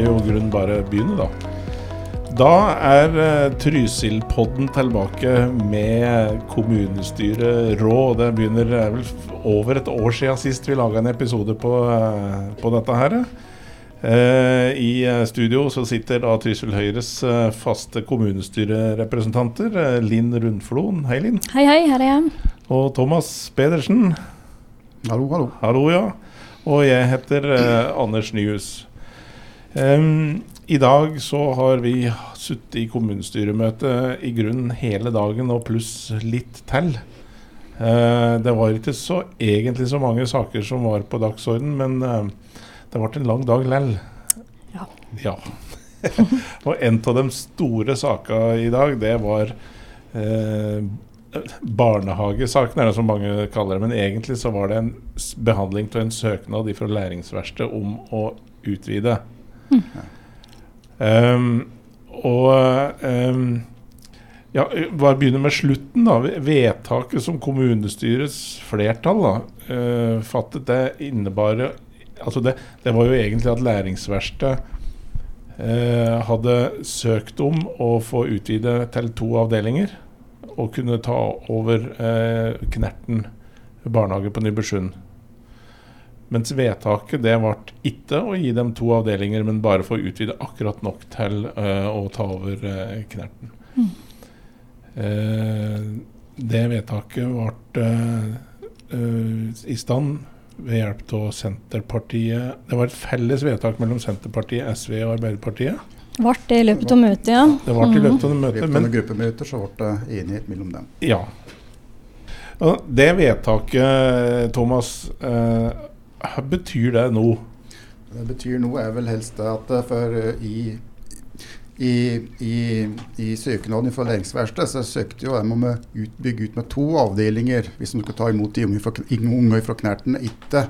vi jo grunn bare begynne, da. Da er uh, Trysil-podden tilbake med kommunestyreråd. Det begynner er vel over et år siden sist vi laga en episode på, uh, på dette her. Uh, I studio så sitter da Trysil Høyres faste kommunestyrerepresentanter. Linn Rundfloen. Hei, Linn. Hei, hei. Her er jeg. Og Thomas Pedersen. Hallo, hallo. Hallo, ja. Og jeg heter Anders Nyhus. Um, I dag så har vi sittet i kommunestyremøte i grunnen hele dagen og pluss litt til. Uh, det var ikke så egentlig så mange saker som var på dagsorden, men uh, det ble en lang dag lell. Ja. ja. og en av de store sakene i dag, det var uh, barnehagesaken, er det som mange kaller det. Men egentlig så var det en behandling av en søknad fra Læringsverkstedet om å utvide. Mm. Um, og um, ja, bare begynne med slutten. da, Vedtaket som kommunestyrets flertall da, uh, fattet, det innebar altså det, det, var jo egentlig at Læringsverkstedet uh, hadde søkt om å få utvide til to avdelinger. Og kunne ta over uh, Knerten barnehage på Nybergsund. Mens vedtaket det ble ikke å gi dem to avdelinger, men bare få utvide akkurat nok til uh, å ta over uh, Knerten. Mm. Uh, det vedtaket ble i stand ved hjelp av Senterpartiet Det var et felles vedtak mellom Senterpartiet, SV og Arbeiderpartiet. Ble det i løpet av møtet, ja? Det ble i løpet av møtet. Men I gruppemøter så ble det enighet mellom dem. Ja. Det vedtaket, Thomas hva betyr det nå? Det betyr noe er vel helst det at for i, i, i, i søknaden for Læringsverkstedet så søkte jo de om å bygge ut med to avdelinger hvis de skal ta imot de unge fra, unge fra Knerten. Ikke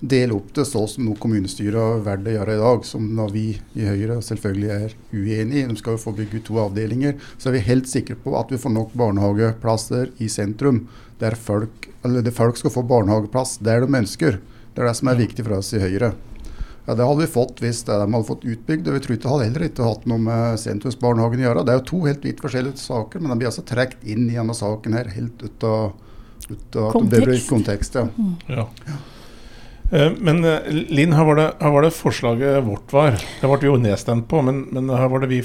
dele opp det så som kommunestyret har valgt å gjøre i dag, som da vi i Høyre selvfølgelig er uenig i. De skal jo få bygge ut to avdelinger. Så er vi helt sikre på at vi får nok barnehageplasser i sentrum, der folk, eller folk skal få barnehageplass der de ønsker. Det er det som er viktig for oss i Høyre. Ja, Det hadde vi fått hvis de hadde fått utbygd. og Vi tror ikke det hadde heller ikke hatt noe med sentrumsbarnehagen å gjøre. Det er jo to helt vidt forskjellige saker, men de blir altså trukket inn i denne saken her helt ut av, ut av kontekst. kontekst ja. Mm. ja. Eh, men eh, Linn, her her var, det, forslaget vårt var. Det ble vi jo nedstemt på, men, men her var det vi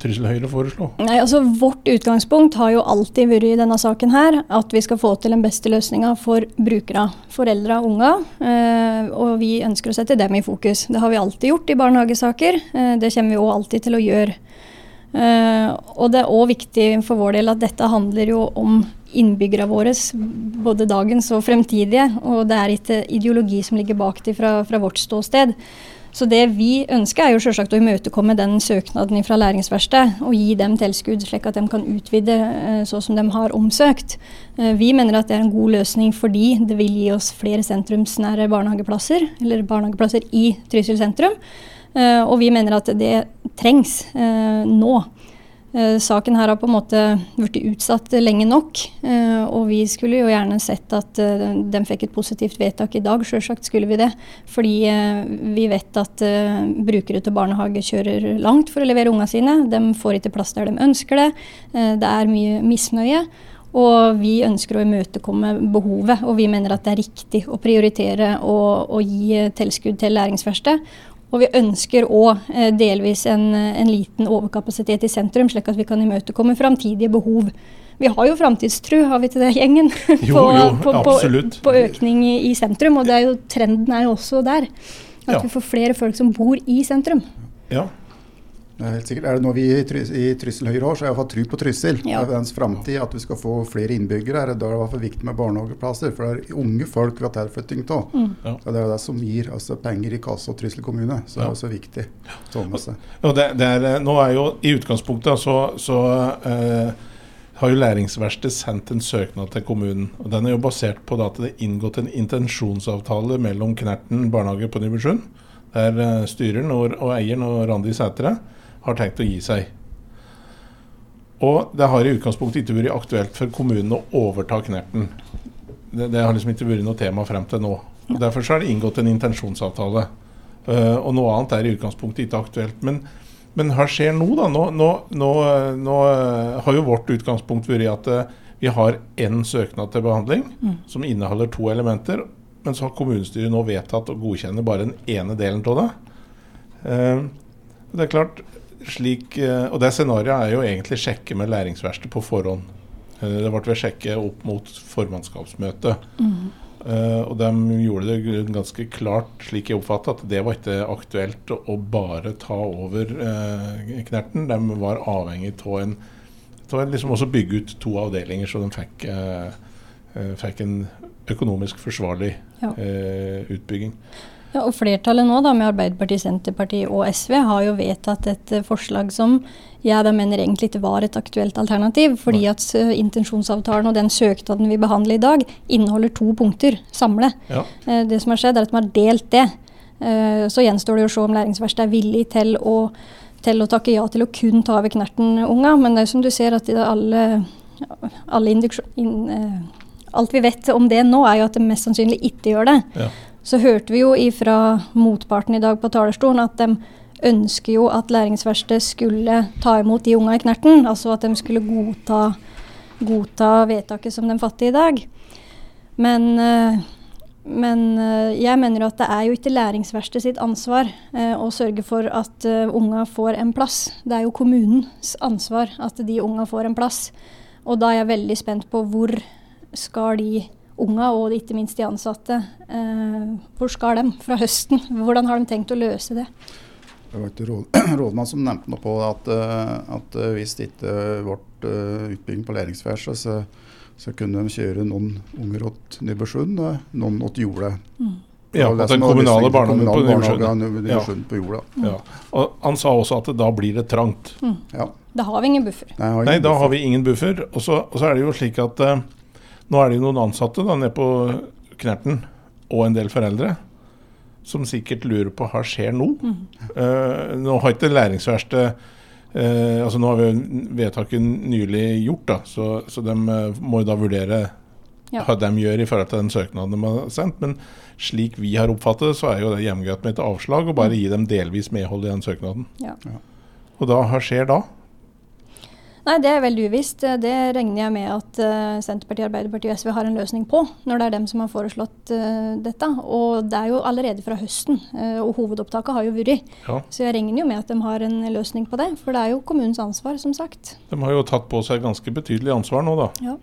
Trysil Høyre foreslo. Nei, altså Vårt utgangspunkt har jo alltid vært i denne saken her at vi skal få til den beste løsninga for brukere, foreldre og unger. Eh, og vi ønsker å sette dem i fokus. Det har vi alltid gjort i barnehagesaker. Eh, det kommer vi òg alltid til å gjøre. Og det er òg viktig for vår del at dette handler jo om innbyggerne våre, både dagens og fremtidige. Og det er ikke ideologi som ligger bak det fra, fra, vårt ståsted. Så det vi ønsker er jo selvsagt å imøtekomme den søknaden fra Læringsverkstedet og gi dem tilskudd, slik at de kan utvide eh, så som de har omsøkt. Eh, vi mener at det er en god løsning fordi det vil gi oss flere sentrumsnære barnehageplasser, eller barnehageplasser i Trysil sentrum. Eh, og vi mener at det trengs nå. Eh, saken her har på en måte blitt utsatt lenge nok. Eh, og vi skulle jo gjerne sett at eh, de fikk et positivt vedtak i dag. Sjølsagt skulle vi det. Fordi vi vet at brukere til barnehage kjører langt for å levere ungene sine. De får ikke plass der de ønsker det. Det er mye misnøye. Og vi ønsker å imøtekomme behovet, og vi mener at det er riktig å prioritere og, gi tilskudd til læringsverksted. Og vi ønsker òg eh, delvis en, en, liten overkapasitet i sentrum, slik at vi kan imøtekomme framtidige behov. Vi har jo framtidstru, har vi til det, gjengen? Jo, på, jo, på. På, på økning i, i, sentrum. Og er jo, trenden er jo også der. At ja. vi får flere folk som bor i sentrum. Ja, Helt sikkert. Er det noe vi i Tryssel Høyre har, så har jeg iallfall tro på Tryssel. Ja. Det er dens framtid at vi skal få flere innbyggere. her. Da er det i hvert fall viktig med barnehageplasser. For det er unge folk vi har tilflytting av. Mm. Ja. Det er det som gir altså, penger i kassa og Tryssel kommune. Så det er også viktig seg. Ja, det, det er, nå er jo I utgangspunktet så, så eh, har jo Læringsverkstedet sendt en søknad til kommunen. og Den er jo basert på at det er inngått en intensjonsavtale mellom Knerten barnehage på Nybergsund, der eh, styreren og, og eieren og Randi Sætre har tenkt å gi seg. Og det har i utgangspunktet ikke vært aktuelt for kommunen å overta Knerten. Det, det, har liksom ikke vært noe tema frem til nå. Og derfor er det inngått en intensjonsavtale. Uh, og noe annet er i utgangspunktet ikke aktuelt. Men, men hva skjer nå, da? Nå, nå, nå, nå har jo vårt utgangspunkt vært at uh, vi har én søknad til behandling mm. som inneholder to elementer. Men så har kommunestyret nå vedtatt å godkjenne bare den ene delen av det. Uh, det er klart, slik, og det scenarioet er jo egentlig sjekke med læringsverkstedet på forhånd. Det ble ved sjekke opp mot formannskapsmøtet. Mm. Uh, og de gjorde det ganske klart, slik jeg oppfatta, at det var ikke aktuelt å bare ta over uh, Knerten. De var avhengig av en, en liksom også bygge ut to avdelinger, så de fikk, uh, fikk en økonomisk forsvarlig utbygging. Ja, og Flertallet nå, da, med Arbeiderpartiet, Senterpartiet og SV, har jo vedtatt et uh, forslag som jeg da mener egentlig ikke var et aktuelt alternativ. Fordi at uh, intensjonsavtalen og den søknaden vi behandler i dag, inneholder to punkter samlet. Ja. Uh, det som har skjedd, er at man har delt det. så gjenstår det å se om læringsverkstedet er villig til å, til å takke ja til å kun ta over Knerten-unga. Men det er som du ser at alle, alle in, Alt vi vet om det nå, er jo at det mest sannsynlig ikke gjør det. Ja. Så hørte vi jo ifra motparten i dag på talerstolen at de ønsker jo at læringsverkstedet skulle ta imot de unga i Knerten. Altså at de skulle godta, godta vedtaket som de fatter i dag. Men, eh, men, eh, jeg mener jo at det er jo ikke læringsverkstedet sitt ansvar eh, å sørge for at unga får en plass. Det er jo kommunens ansvar at de unga får en plass. Og da er jeg veldig spent på hvor skal de unga og ikke minst de ansatte. Eh, hvor skal de fra høsten? Hvordan har de tenkt å løse det? Det var ikke råd, rådmann som nevnte noe på at, eh, at eh, hvis det ikke eh, utbygging på Læringsverset, så, så, kunne de kjøre noen unger til Nybergsund og noen til Jordet. Mm. Ja, at den kommunale barnehagen på Nybergsund på Jorda. Mm. Ja. Og han sa også at da blir det trangt. Mm. Ja. Da har vi ingen buffer. Nei, ingen Nei da buffer. har vi ingen buffer. Og så, og så er det jo slik at uh, nå er det jo noen ansatte da, nede på Knerten, og en del foreldre, som sikkert lurer på hva skjer nå. Mm. Uh, nå har ikke læringsverkstedet uh, altså Nå har vi vedtaket nylig gjort, da, så, så de uh, må da vurdere ja. hva de gjør i forhold til den søknaden de har sendt. Men slik vi har oppfattet det, så er jo det hjemmegreit med et avslag, og bare mm. gi dem delvis medhold i den søknaden. Ja. Og da, hva skjer da? Nei, det er veldig uvisst. Det regner jeg med at uh, Senterpartiet, Arbeiderpartiet og SV har en løsning på, når det er dem som har foreslått uh, dette. Og det er jo allerede fra høsten, uh, og hovedopptaket har jo vært. Ja. Så jeg regner jo med at de har en løsning på det, for det er jo kommunens ansvar, som sagt. De har jo tatt på seg ganske betydelig ansvar nå, da. Ja.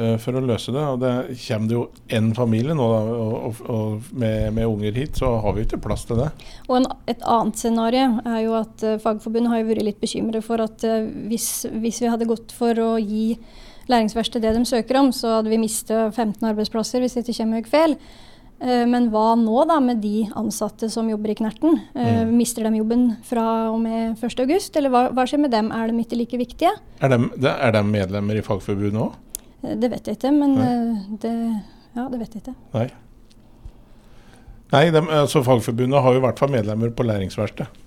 Eh, for å løse det. Og det kommer det jo én familie nå, da, og, og med, med, unger hit, så har vi ikke plass til det. Og en, Et annet scenario er jo at uh, Fagforbundet har jo vært litt bekymret for at uh, hvis, hvis, vi hadde gått for å gi læringsverkstedet det de søker om, så hadde vi mistet 15 arbeidsplasser hvis det ikke kommer feil. Uh, men hva nå da med de ansatte som jobber i Knerten? Mm. Mister de jobben fra og med 1.8, eller hva, hva, skjer med dem? Er de ikke like viktige? Er de, er de medlemmer i Fagforbundet òg? Eh, det vet jeg ikke, men eh, det, ja, det vet jeg ikke. Nei. Nei, de, altså Fagforbundet har jo i hvert fall medlemmer på læringsverkstedet.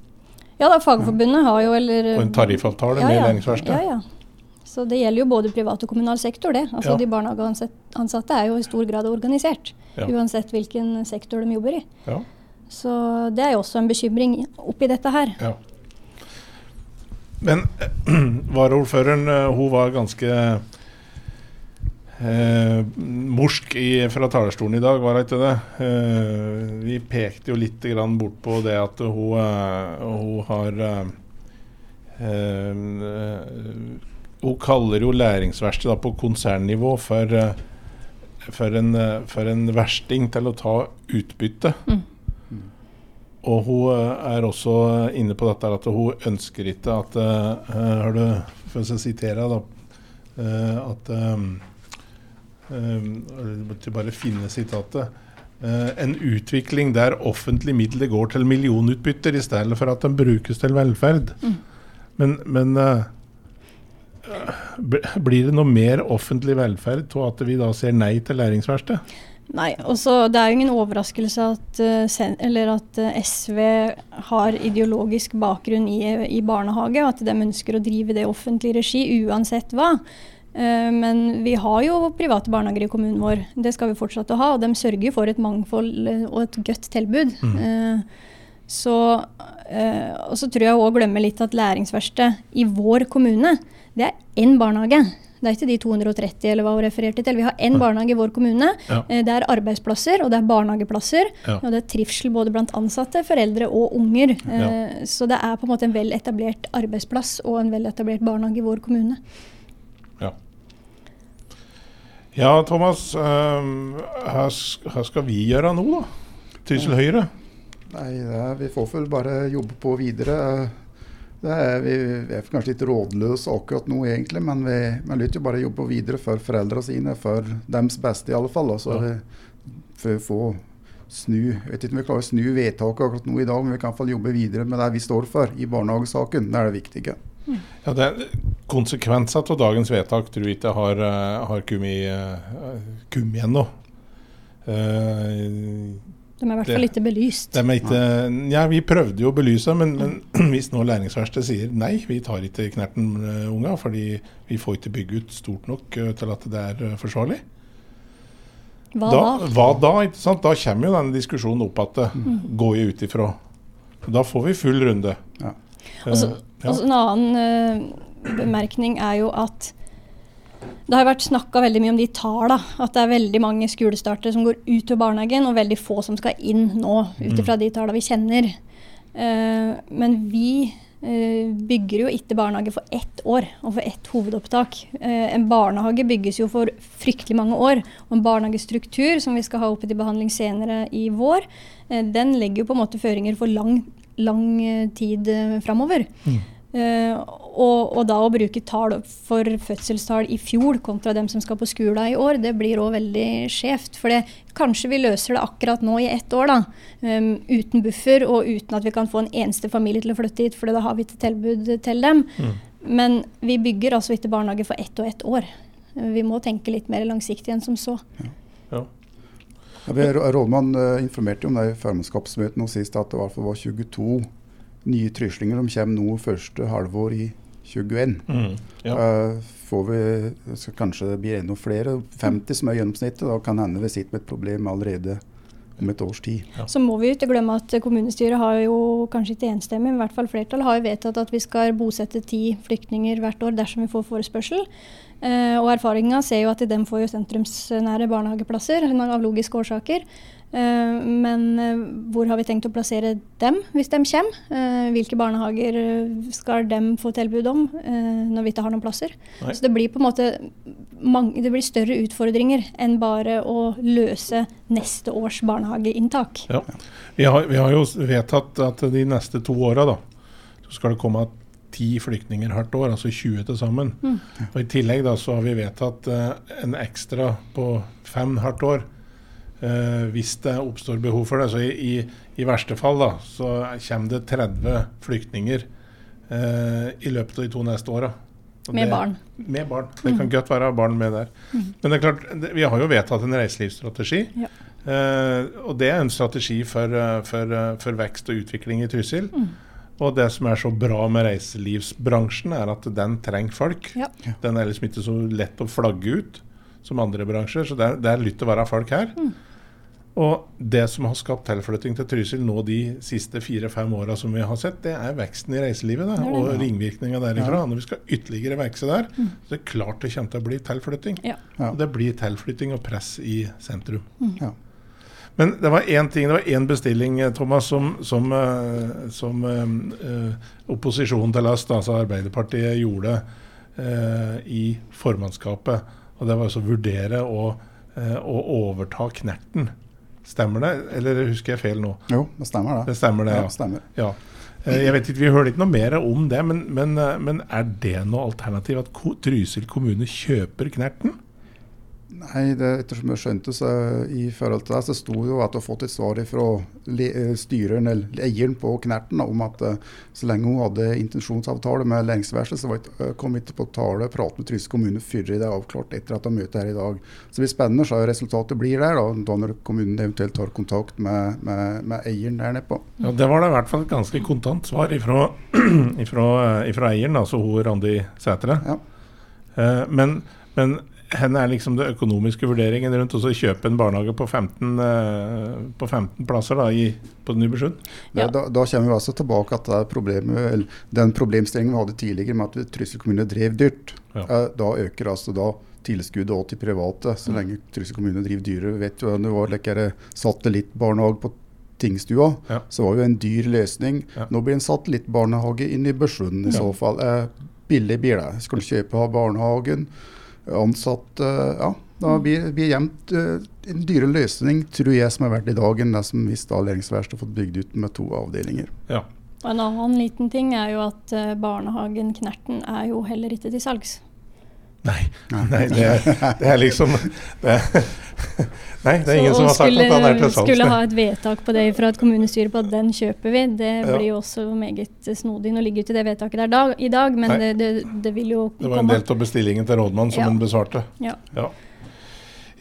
Ja da, Fagforbundet har jo eller Og en tariffavtale ja, med ja, læringsverkstedet. Ja, ja. Så det gjelder jo både privat og kommunal sektor, det. Altså ja. De barnehageansatte er jo i stor grad organisert. Ja. Uansett hvilken sektor de jobber i. Ja. Så det er jo også en bekymring oppi dette her. Ja. Men varaordføreren, eh, hun var ganske Eh, morsk i, fra talerstolen i dag, var det ikke det? Eh, vi pekte jo litt bort på det at hun, eh, hun har eh, eh, Hun kaller jo læringsverkstedet på konsernnivå for, for, en, for, en, versting til å ta utbytte. Mm. Og hun er også inne på dette at hun ønsker ikke at Har du, for å sitere, da, at uh, bare finne sitatet. Uh, en utvikling der offentlige midler går til millionutbytter i stedet for at de brukes til velferd. Mm. Men, men uh, blir det noe mer offentlig velferd av at vi da ser nei til læringsverksted? Nei, også, Det er jo ingen overraskelse at, at, SV har ideologisk bakgrunn i, i barnehage, at de ønsker å drive det i offentlig regi uansett hva. Eh, men vi har jo private barnehager i kommunen vår. Det skal vi fortsette å ha. Og de sørger for et mangfold eh, og et godt tilbud. Mm. Så, eh, og så tror jeg òg glemmer litt at læringsverkstedet i vår kommune, det er én barnehage. Det er ikke de 230 eller hva hun refererte til. Vi har én barnehage i vår kommune. Ja. Det er arbeidsplasser og det er barnehageplasser. Ja. Og det er trivsel både blant ansatte, foreldre og unger. Ja. Så det er på en måte en vel etablert arbeidsplass og en vel etablert barnehage i vår kommune. Ja. Thomas. ehm, hva, s- skal vi gjøre nå, da? Trysil Høyre? Nei, det er, vi får vel bare jobbe på videre. Det er, vi, er kanskje litt rådløse akkurat nå, egentlig, men vi, vi lytter bare jobbe videre for foreldrene sine, for deres beste i alle fall. Altså, Ja. For å få snu Jeg vet ikke om vi klarer å snu vedtaket akkurat nå i dag, men vi kan i hvert fall jobbe videre med det vi står for i barnehagesaken. Det er det viktige. Ja, det er Konsekvenser av dagens vedtak tror jeg ikke har, eh, har kommet kommet ennå. Eh, De er i hvert fall ikke belyst. de er ikke, ja, vi prøvde jo å belyse, men, men hvis nå læringsverkstedet sier nei, vi tar ikke knerten unga, fordi vi får ikke bygge ut stort nok eh, til at det er eh, forsvarlig. Hva da, da? hva da? ikke sant? Da kommer jo denne diskusjonen opp det Mm. går jeg ut ifra. Da får vi full runde. Ja. Eh, Og så- ja. Og så en annen uh, bemerkning er jo at det har vært snakka veldig mye om de tallene. At det er veldig mange skolestartere som går ut av barnehagen, og veldig få som skal inn nå, ut Mm. ifra de tallene vi kjenner. Uh, men vi uh, bygger jo ikke barnehage for ett år og for ett hovedopptak. Uh, en barnehage bygges jo for fryktelig mange år. Og en barnehagestruktur, som vi skal ha oppe til behandling senere i vår, den legger jo på en måte føringer for lang, lang tid framover. Mm. Eh, og, og da å bruke tall for fødselstall i fjor kontra dem som skal på skolen i år, det blir òg veldig skjevt. For det, kanskje vi løser det akkurat nå i ett år, da. um, uten buffer og uten at vi kan få en eneste familie til å flytte hit, for da har vi ikke tilbud til dem. Mm. Men vi bygger altså ikke barnehage for ett og ett år. Vi må tenke litt mer langsiktig enn som så. Ja. Ja, ja Rådmann eh, informerte jo om det i formannskapsmøtet nå sist at det var 22 nye tryslinger som kommer nå første halvår i 2021. Mm. Ja. uh, får vi, skal kanskje det blir enda flere, 50 som er gjennomsnittet. Da kan hende vi sitter med et problem allerede om et års tid. Så må vi ikke glemme at kommunestyret har jo kanskje ikke enstemmig, men i hvert fall flertall har jo vedtatt at vi skal bosette ti flyktninger hvert år dersom vi får forespørsel. Eh, og erfaringa ser jo at de får jo sentrumsnære barnehageplasser av logiske årsaker. Eh, men eh, hvor har vi tenkt å plassere dem hvis de kommer? Eh, hvilke barnehager eh, skal de få tilbud om når vi ikke har noen plasser? Nei. Så det blir på en måte mange, det blir større utfordringer enn bare å løse neste års barnehageinntak. Ja. Vi, har, vi har jo vedtatt at de neste to åra skal det komme ti flyktninger hvert år, altså 20 til sammen. Mm. Og I tillegg da, så har vi vedtatt en ekstra på fem hvert år. Eh, hvis det oppstår behov for det. Så i, i, i verste fall da, så kommer det 30 flyktninger eh, i løpet av de to neste åra. Med det- barn. Med barn. Det kan godt være barn med der. Men det er klart, det, vi har jo vedtatt en reiselivsstrategi. Ja. Eh, og det er en strategi for, eh, for, eh, for vekst og utvikling i Trysil. Mm. Og det som er så bra med reiselivsbransjen, er at den trenger folk. Ja. Den er liksom ikke så lett å flagge ut som andre bransjer, så det er, det er lytt å være folk her. Mm. Og det som har skapt tilflytting til Trysil nå de siste fire-fem åra som vi har sett, det er veksten i reiselivet da, og ringvirkninga derifra. Ja. Når vi skal ytterligere vokse der, Mm. så er det klart det kommer til å bli tilflytting. Ja. Og det blir tilflytting og press i sentrum. Ja. Men det var én ting, det var én bestilling, eh, Thomas, som, som, eh, som eh, eh, opposisjonen til oss, altså Arbeiderpartiet, gjorde eh, i formannskapet. Og det var altså å vurdere å, eh, å overta Knerten. Stemmer det, eller husker jeg feil nå? Jo, det stemmer det. Det stemmer det, Ja, ja. stemmer. ja. Eh, Jeg vet ikke, Vi hører ikke noe mer om det, men, men, eh, men er det noe alternativ at Trysil kommune kjøper Knerten? Nei, det, ettersom jeg skjønte, så i forhold til det, så sto jo at du har fått et svar fra eh, styreren, eller eieren på Knerten om at eh, så lenge hun hadde intensjonsavtale med Læringsverkstedet, så ikke, eh, kom ikke på tale å prate med Trysil kommune før det er avklart etter at de møter her i dag. Så det blir spennende så resultatet blir der, da, da når kommunen eventuelt tar kontakt med, med, med eieren der nede på. Ja, Det var da i hvert fall et ganske kontant svar ifra, ifra, ifra eieren, altså hun Randi Sætre. Ja. Eh, men, men Hvor er liksom det økonomiske vurderingen rundt å kjøpe en barnehage på 15, eh, på 15 plasser da, i, på Nybergsund? Ja. Da, da, kommer vi altså tilbake til problemet, den problemstillingen vi hadde tidligere med at Trysil kommune drev dyrt. Ja. Eh, da øker altså da tilskuddet til private, så mm. lenge Trysil kommune driver dyrere. Vet du, det var like satellittbarnehage på Tingstua, ja. så var jo en dyr løsning. Ja. Nå blir en satellittbarnehage inne i Nybergsund i så fall. Eh, billig blir det. Skal du kjøpe av barnehagen, ansatte Ja, da blir det jevnt uh, en dyrere løsning, tror jeg, som er verdt i dag, enn det som hvis da har fått bygd ut med to avdelinger. Ja. Og En annen liten ting er jo at uh, barnehagen Knerten er jo heller ikke til salgs. Nei, nei det, er, det, er, liksom det er, Nei, det er ingen som har sagt skulle, at han er til salgs. Skulle ha et vedtak på det fra et kommunestyre på at den kjøper vi, det ja. blir jo også meget snodig. Nå ligger jo ikke det vedtaket der dag, i dag, men det, det, det, vil jo komme. Det var en del av bestillingen til rådmannen som ja. hun besvarte. Ja. ja.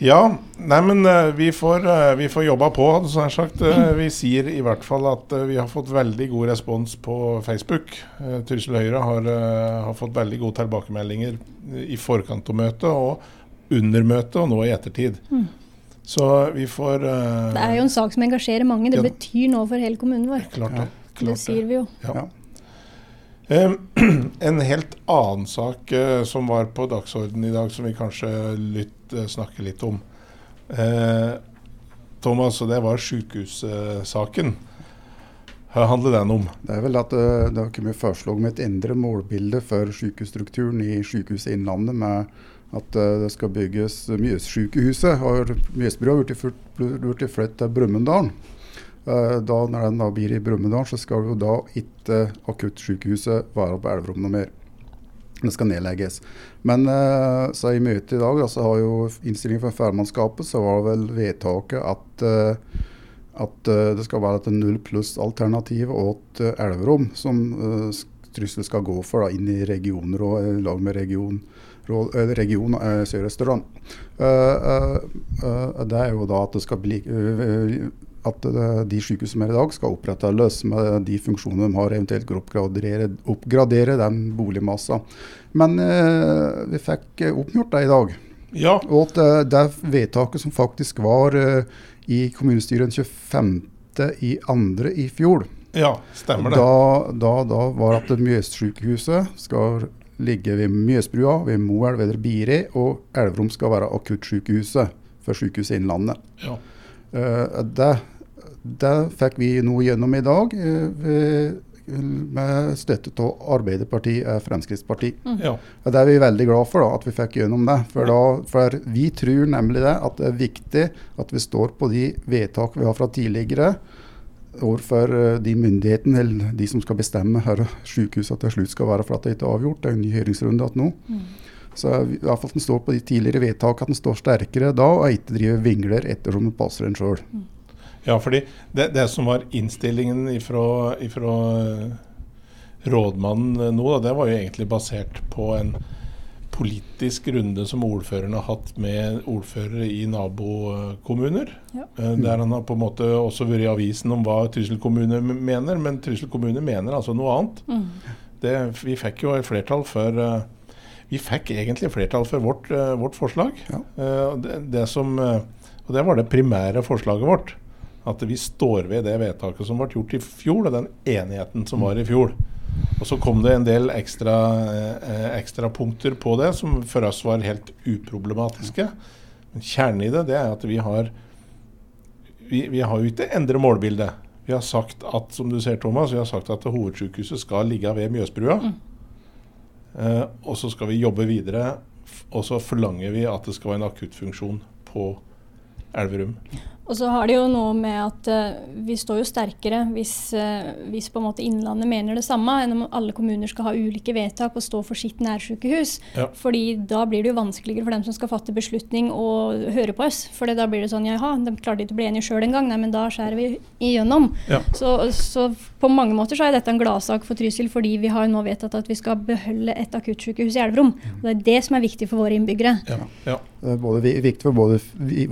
Ja, nei, men uh, vi, får, uh, vi får jobba på, sånn sagt. Uh, vi sier i hvert fall at vi har fått veldig god respons på Facebook. Trysil Høyre har, har, fått veldig gode tilbakemeldinger i forkant av møtet og under møtet, og nå i ettertid. Mm. Så vi får Det er jo en sak som engasjerer mange. Det ja. betyr noe for hele kommunen vår. Klart det. Klart det sier vi jo. Ja. En helt annen sak uh, som var på dagsordenen i dag, som vi kanskje uh, snakker litt om. Thomas, det var sykehussaken. Hva handler den om? Det er vel at det har kommet forslag om et indre målbilde for sykehusstrukturen i Sykehuset Innlandet. med at det skal bygges Mjøssykehuset. Mjøsbrua har blitt flyttet til Brumunddal. Uh, da, når den da blir i Brumunddal, så skal jo da ikke akuttsykehuset være på Elverum noe mer. Det skal nedlegges. Men uh, så i møtet i dag, så har jo innstillingen fra formannskapet, så var det vel vedtaket at at det skal være et null pluss-alternativ uh, Elverum, som Trysil skal gå for da, inn i regioner i lag med region Eh, region eh, Sør-Østerdal. Eh, det er jo da at det skal bli at de sykehusene som er i dag, skal opprettholdes med de funksjonene de har, eventuelt oppgradere, oppgradere den boligmassa. Men eh, vi fikk oppgjort det i dag. Ja. Og at det, det vedtaket som faktisk var eh, i kommunestyret den 25. i andre i fjor, ja, stemmer det. Da, da, da var at Mjøssykehuset skal ligge ved Mjøsbrua, ved Moelv eller Biri, og Elverum skal være akuttsykehuset for Sykehuset Innlandet. Ja. Uh, det, det, fikk vi nå gjennom i dag. Uh, med støtte av Arbeiderpartiet og Fremskrittspartiet. Mm. Ja. Det er vi veldig glad for, da, at vi fikk gjennom det. For, da, for, vi tror nemlig det, at det er viktig at vi står på de vedtak vi har fra tidligere overfor eh, de myndighetene eller de som skal bestemme hvor sykehuset til slutt skal være for at det ikke er avgjort. Det er en ny høringsrunde nå. Mm. Så i hvert fall at en står på de tidligere vedtakene, at en står sterkere da, og ikke driver vingler ettersom det passer en sjøl. Mm. Ja, fordi det, det, som var innstillingen ifra, ifra eh, rådmannen nå, da, det var jo egentlig basert på en politisk runde som ordføreren har hatt med ordførere i nabokommuner. Ja. Eh, der han har på en måte også vært i avisen om hva Trysil kommune mener, men Trysil kommune mener altså noe annet. Mm. Det, vi fikk jo et flertall for eh, Vi fikk egentlig flertall for vårt, eh, vårt forslag. Ja. Det, det som, og det var det primære forslaget vårt. At vi står ved det vedtaket som ble gjort i fjor, og den enigheten som var i fjor. Og så kom det en del ekstra, eh, ekstra, punkter på det som for oss var helt uproblematiske. Men kjernen i det, det er at vi har vi, vi har jo ikke endret målbildet. Vi har sagt at som du ser Thomas, vi har sagt at hovedsykehuset skal ligge ved Mjøsbrua. Mm. Eh, og så skal vi jobbe videre, og så forlanger vi at det skal være en akuttfunksjon på Elverum. Og så har det jo noe med at uh, vi står jo sterkere hvis, uh, hvis, på en måte Innlandet mener det samme, enn om alle kommuner skal ha ulike vedtak og stå for sitt nærsykehus. Ja. Fordi da blir det jo vanskeligere for dem som skal fatte beslutning å høre på oss. For da blir det sånn jaha, de klarte ikke å bli enige sjøl engang, nei, men da skjærer vi igjennom. Ja. Så, så, på mange måter så er dette en gladsak for Trysil, fordi vi har nå vedtatt at vi skal beholde et akuttsykehus i Elverum. Og det er det som er viktig for våre innbyggere. Ja. Ja. Det er både, viktig for både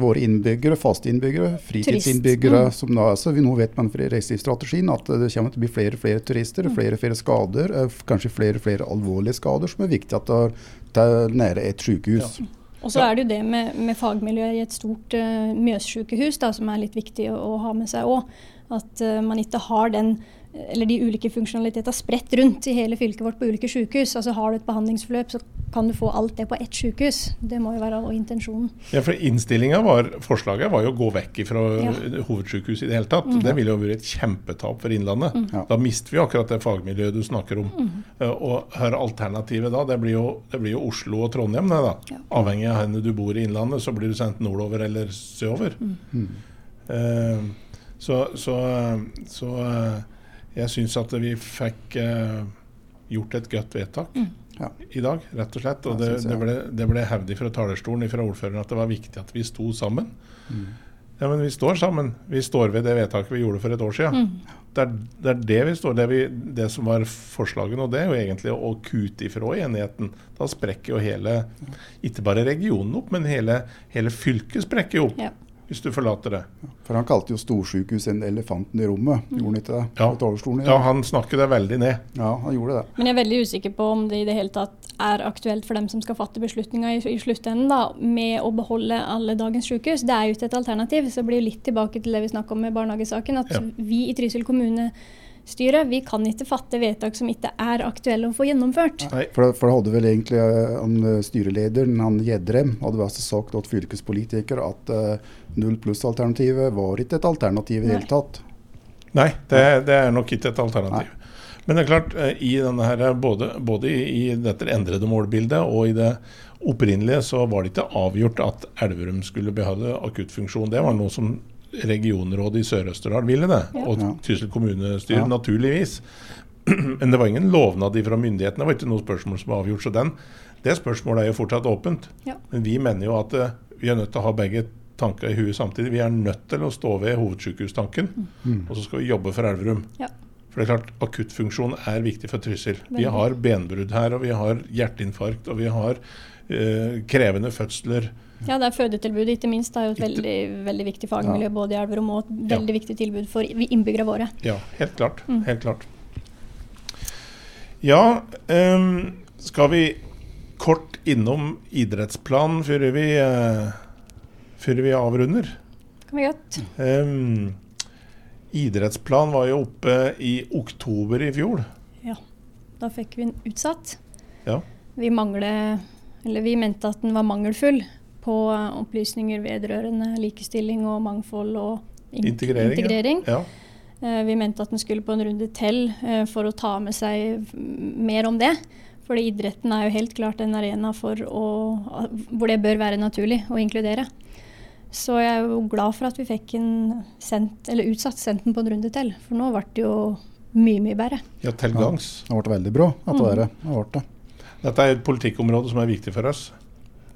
våre innbyggere, faste innbyggere, fritidsinnbyggere. Mm. som da, altså, vi Nå vet man fra reiselivsstrategien at det kommer til å bli flere og flere turister, mm. flere og flere skader. Eh, kanskje flere og flere alvorlige skader, som er viktig at det er nære et sykehus. Ja. Og så er det jo det med, med fagmiljøet i et stort uh, Mjøssykehus som er litt viktig å, å ha med seg òg. At uh, man ikke har den eller de ulike funksjonalitetene spredt rundt i hele fylket vårt på ulike sykehus. Altså Har du et behandlingsforløp, så kan du få alt det på ett sykehus. Det må jo være intensjonen. Ja, for innstillinga var, Forslaget var jo å gå vekk fra ja. hovedsykehuset i det hele tatt. Mm. Det ville jo vært et kjempetap for Innlandet. Mm. Da mister vi akkurat det fagmiljøet du snakker om. Mm. Og her alternativet da, det blir, jo, det blir jo Oslo og Trondheim. Det, da. Ja. Avhengig av hvor du bor i Innlandet, så blir du sendt nordover eller sørover. Uh, så, så, så uh, jeg syns at vi fikk eh, gjort et godt vedtak mm. ja. i dag, rett og slett. Og det, det, ble, det ble hevdet fra talerstolen fra ordføreren at det var viktig at vi sto sammen. Mm. Ja, men vi står sammen. Vi står ved det vedtaket vi gjorde for et år siden. Mm. Det, er, det, er, det vi står det, vi, det som var forslaget nå, det er jo egentlig å kute ifra enigheten. Da sprekker jo hele, ikke bare regionen opp, men hele, hele fylket sprekker jo opp. Ja hvis du forlater det. For han kalte jo storsykehus en elefanten i rommet, mm. gjorde han ikke det? Ja. ja, han snakket det veldig ned. Ja, han gjorde det. Men jeg er veldig usikker på om det i det hele tatt er aktuelt for dem som skal fatte beslutninga i, i sluttenden, da, med å beholde alle dagens sykehus. Det er jo ikke et alternativ. Så det blir litt tilbake til det vi snakka om med barnehagesaken, at ja. vi i Trysil kommune styret. Vi kan ikke fatte vedtak som ikke er aktuelle å få gjennomført. Nei, for, for det hadde vel egentlig uh, han, eh, styrelederen, han Gjedrem, hadde vel sagt til fylkespolitiker at uh, null pluss-alternativet var ikke et alternativ i det hele tatt. Nei, det, det, er nok ikke et alternativ. Nei. Men det er klart, i denne her, både, både i, i dette endrede målbildet og i det opprinnelige, så var det ikke avgjort at Elverum skulle beholde akuttfunksjon. Det var noe som regionrådet i Sør-Østerdal ville det, og Trysil kommunestyre, naturligvis. Men det var ingen lovnad fra myndighetene, det var ikke noe spørsmål som var avgjort. Så den, det spørsmålet er jo fortsatt åpent. Ja. Men vi mener jo at uh, vi er nødt til å ha begge tanker i huet samtidig. Vi er nødt til å stå ved hovedsykehustanken, mm. og så skal vi jobbe for Elverum. Ja. For det er klart, Akuttfunksjon er viktig for Trysil. Vi har benbrudd her, og vi har hjerteinfarkt, og vi har krevende fødsler. Ja, det er fødetilbudet ikke minst. Det er jo et veldig, veldig viktig fagmiljø ja. både i Elverum og et veldig ja. viktig tilbud for innbyggerne våre. Ja, helt klart. Mm. Helt klart. Ja, um, skal vi kort innom idrettsplanen før vi, uh, før vi avrunder? Kan vi godt. Um, idrettsplan var jo oppe i oktober i fjor. Ja. Da fikk vi den utsatt. Ja. Vi mangler Eller vi mente at den var mangelfull på opplysninger vedrørende likestilling og mangfold og in integrering. integrering. Ja. Ja. Vi mente at den skulle på en runde til eh, for å ta med seg mer om det. Fordi idretten er jo helt klart en arena å, hvor det bør være naturlig å inkludere. Så jeg er jo glad for at vi fikk sendt, utsatt sendt den på en runde til. For nå ble det jo mye, mye bedre. Ja, til gangs. Ja, det ble veldig bra at det, mm. det ble det. Dette er et politikkområde som er viktig for oss.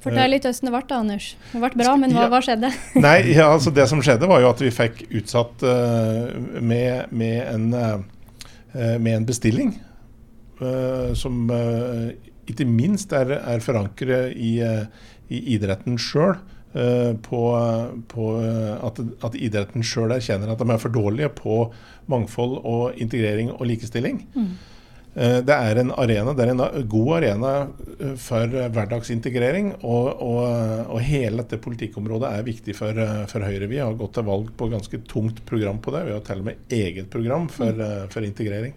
Fortell litt hvordan det ble, da, Anders. Det ble bra, men hva, hva skjedde? Nei, ja, altså Det som skjedde, var jo at vi fikk utsatt uh, med, med, en, uh, med, en, bestilling. Uh, som ikke minst er, er forankret i, i idretten sjøl. På, på, at, at idretten sjøl erkjenner at de er for dårlige på mangfold og integrering og likestilling. Mm. Eh, det er en arena, det er en god arena eh, for hverdagsintegrering. Og, og, og hele dette politikkområdet er viktig for, eh, for, Høyre. Vi har gått til valg på ganske tungt program på det. Vi har til og med eget program for, mm. for integrering.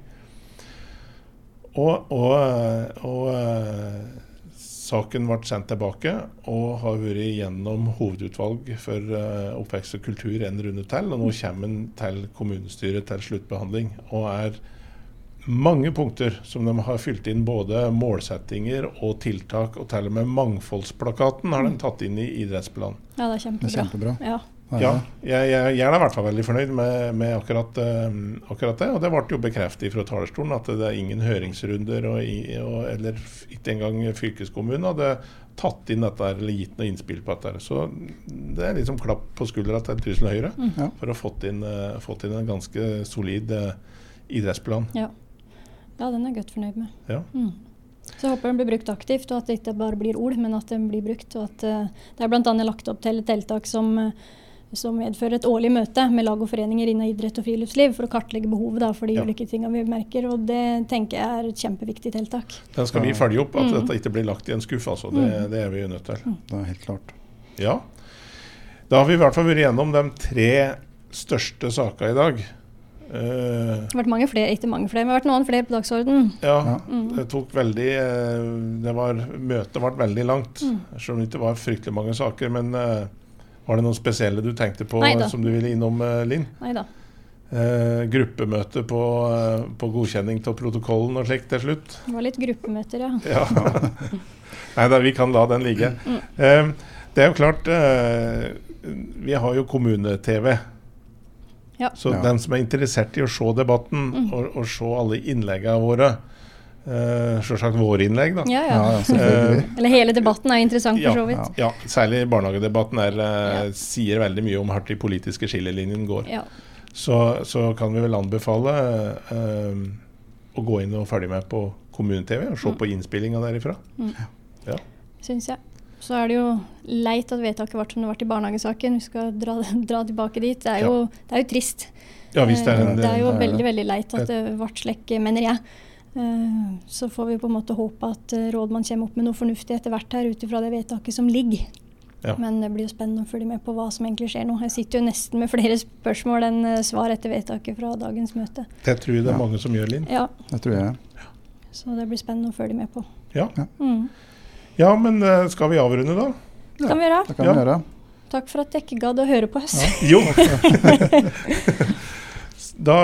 Og, og, saken ble sendt tilbake og har vært gjennom hovedutvalg for oppvekst og kultur en runde til. Og nå kommer den til kommunestyret til sluttbehandling. og er mange punkter som de har fylt inn både målsettinger og tiltak. Og til og med mangfoldsplakaten har de mm. tatt inn i idrettsplanen. Ja, det er kjempebra. Det er kjempebra. Ja. Ja, jeg, jeg, jeg, er i hvert fall veldig fornøyd med, med akkurat, uh, akkurat, det. Og det ble jo bekreftet fra talerstolen at det er ingen høringsrunder, og, og, eller ikke engang fylkeskommunen hadde tatt inn dette eller gitt noe innspill på dette. Så det er liksom klapp på skuldra til Trysil Høyre mm. for å ha fått uh, fått inn en ganske solid uh, idrettsplan. Ja. Ja, den er jeg godt fornøyd med. Ja. Mm. Så jeg håper den blir brukt aktivt, og at det ikke bare blir ord, men at den blir brukt. Og at uh, det er bl.a. lagt opp til et tiltak som, uh, som medfører et årlig møte med lag og foreninger innen idrett og friluftsliv for å kartlegge behovet da, for de Ja. ulike tingene vi merker. Og det tenker jeg er et kjempeviktig tiltak. Den skal vi følge opp, at Mm. dette ikke blir lagt i en skuff. Altså. Det, det er vi jo nødt til. Det er helt klart. Ja. Da har vi i hvert fall vært gjennom de tre største sakene i dag. Eh, Det har vært mange flere, ikke mange flere, men det har vært noen flere på dagsordenen. ja. Mm. det tok veldig eh, det var, Møtet ble veldig langt. Mm. Selv om det ikke var fryktelig mange saker. Men eh, var det noen spesielle du tenkte på Neida. som du ville innom, Linn? Nei da. Eh, gruppemøte på, på godkjenning av protokollen og slikt til slutt. Det var litt gruppemøter, ja. Ja. Nei da, vi kan la den ligge. Mm. Eh, det er jo klart eh, Vi har jo kommune-TV. Ja. Så Ja. den som er interessert i å se debatten Mm. og, og se alle innleggene våre Uh, Selvsagt våre innlegg, da. Ja, Ja, ja. ja, selvfølgelig. Eller hele debatten er interessant Ja, for så vidt. Ja, Særlig barnehagedebatten er, uh, Ja. sier veldig mye om hvor de politiske skillelinjene går. Ja. Så, så kan vi vel anbefale uh, å gå inn og følge med på kommune-TV og se Mm. på innspillinga derifra. syns jeg. Så er det jo leit at vedtaket ble som det ble i barnehagesaken. Vi skal dra, dra tilbake dit. Det er jo, det er jo trist. Ja, hvis det er Eh, en det er jo det er veldig veldig leit at det ble slik, mener jeg. Eh, Så får vi på en måte håpe at rådmann rådmannen kommer opp med noe fornuftig etter hvert her, ut ifra det vedtaket som ligger. Ja. Men det blir jo spennende å følge med på hva som egentlig skjer nå. Jeg sitter jo nesten med flere spørsmål enn eh, svar etter vedtaket fra dagens møte. Det tror jeg det er Ja. mange som gjør, Linn. Ja, Det tror jeg. så det blir spennende å følge med på. Ja. Mm. Ja, men eh, skal vi avrunde, da? Ja, kan vi gjøre. Det kan Ja. vi gjøre. Takk for at jeg ikke gadd å høre på oss. Jo. Da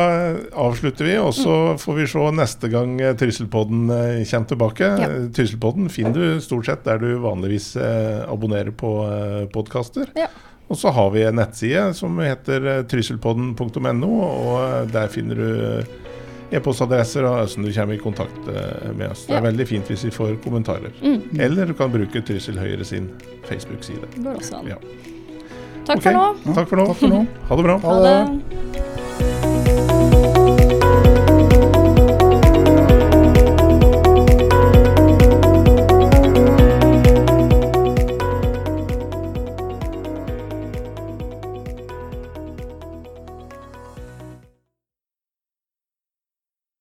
avslutter vi, og så får vi se neste gang eh, Trysselpodden eh, kommer tilbake. Ja. Eh, Trysselpodden finner du stort sett der du vanligvis eh, abonnerer på eh, podkaster. Ja. Og så har vi en nettside som heter eh, trysselpodden.no, og eh, der finner du eh, e-postadresser og hvordan du kommer i kontakt eh, med oss. Det er Ja. veldig fint hvis vi får kommentarer. Mm. Eller du kan bruke Trysil Høyre sin Facebook-side. Det går også an. Ja. Takk okay. for nå. Ja, Takk for nå. Takk for nå. Ha det bra. Ha det.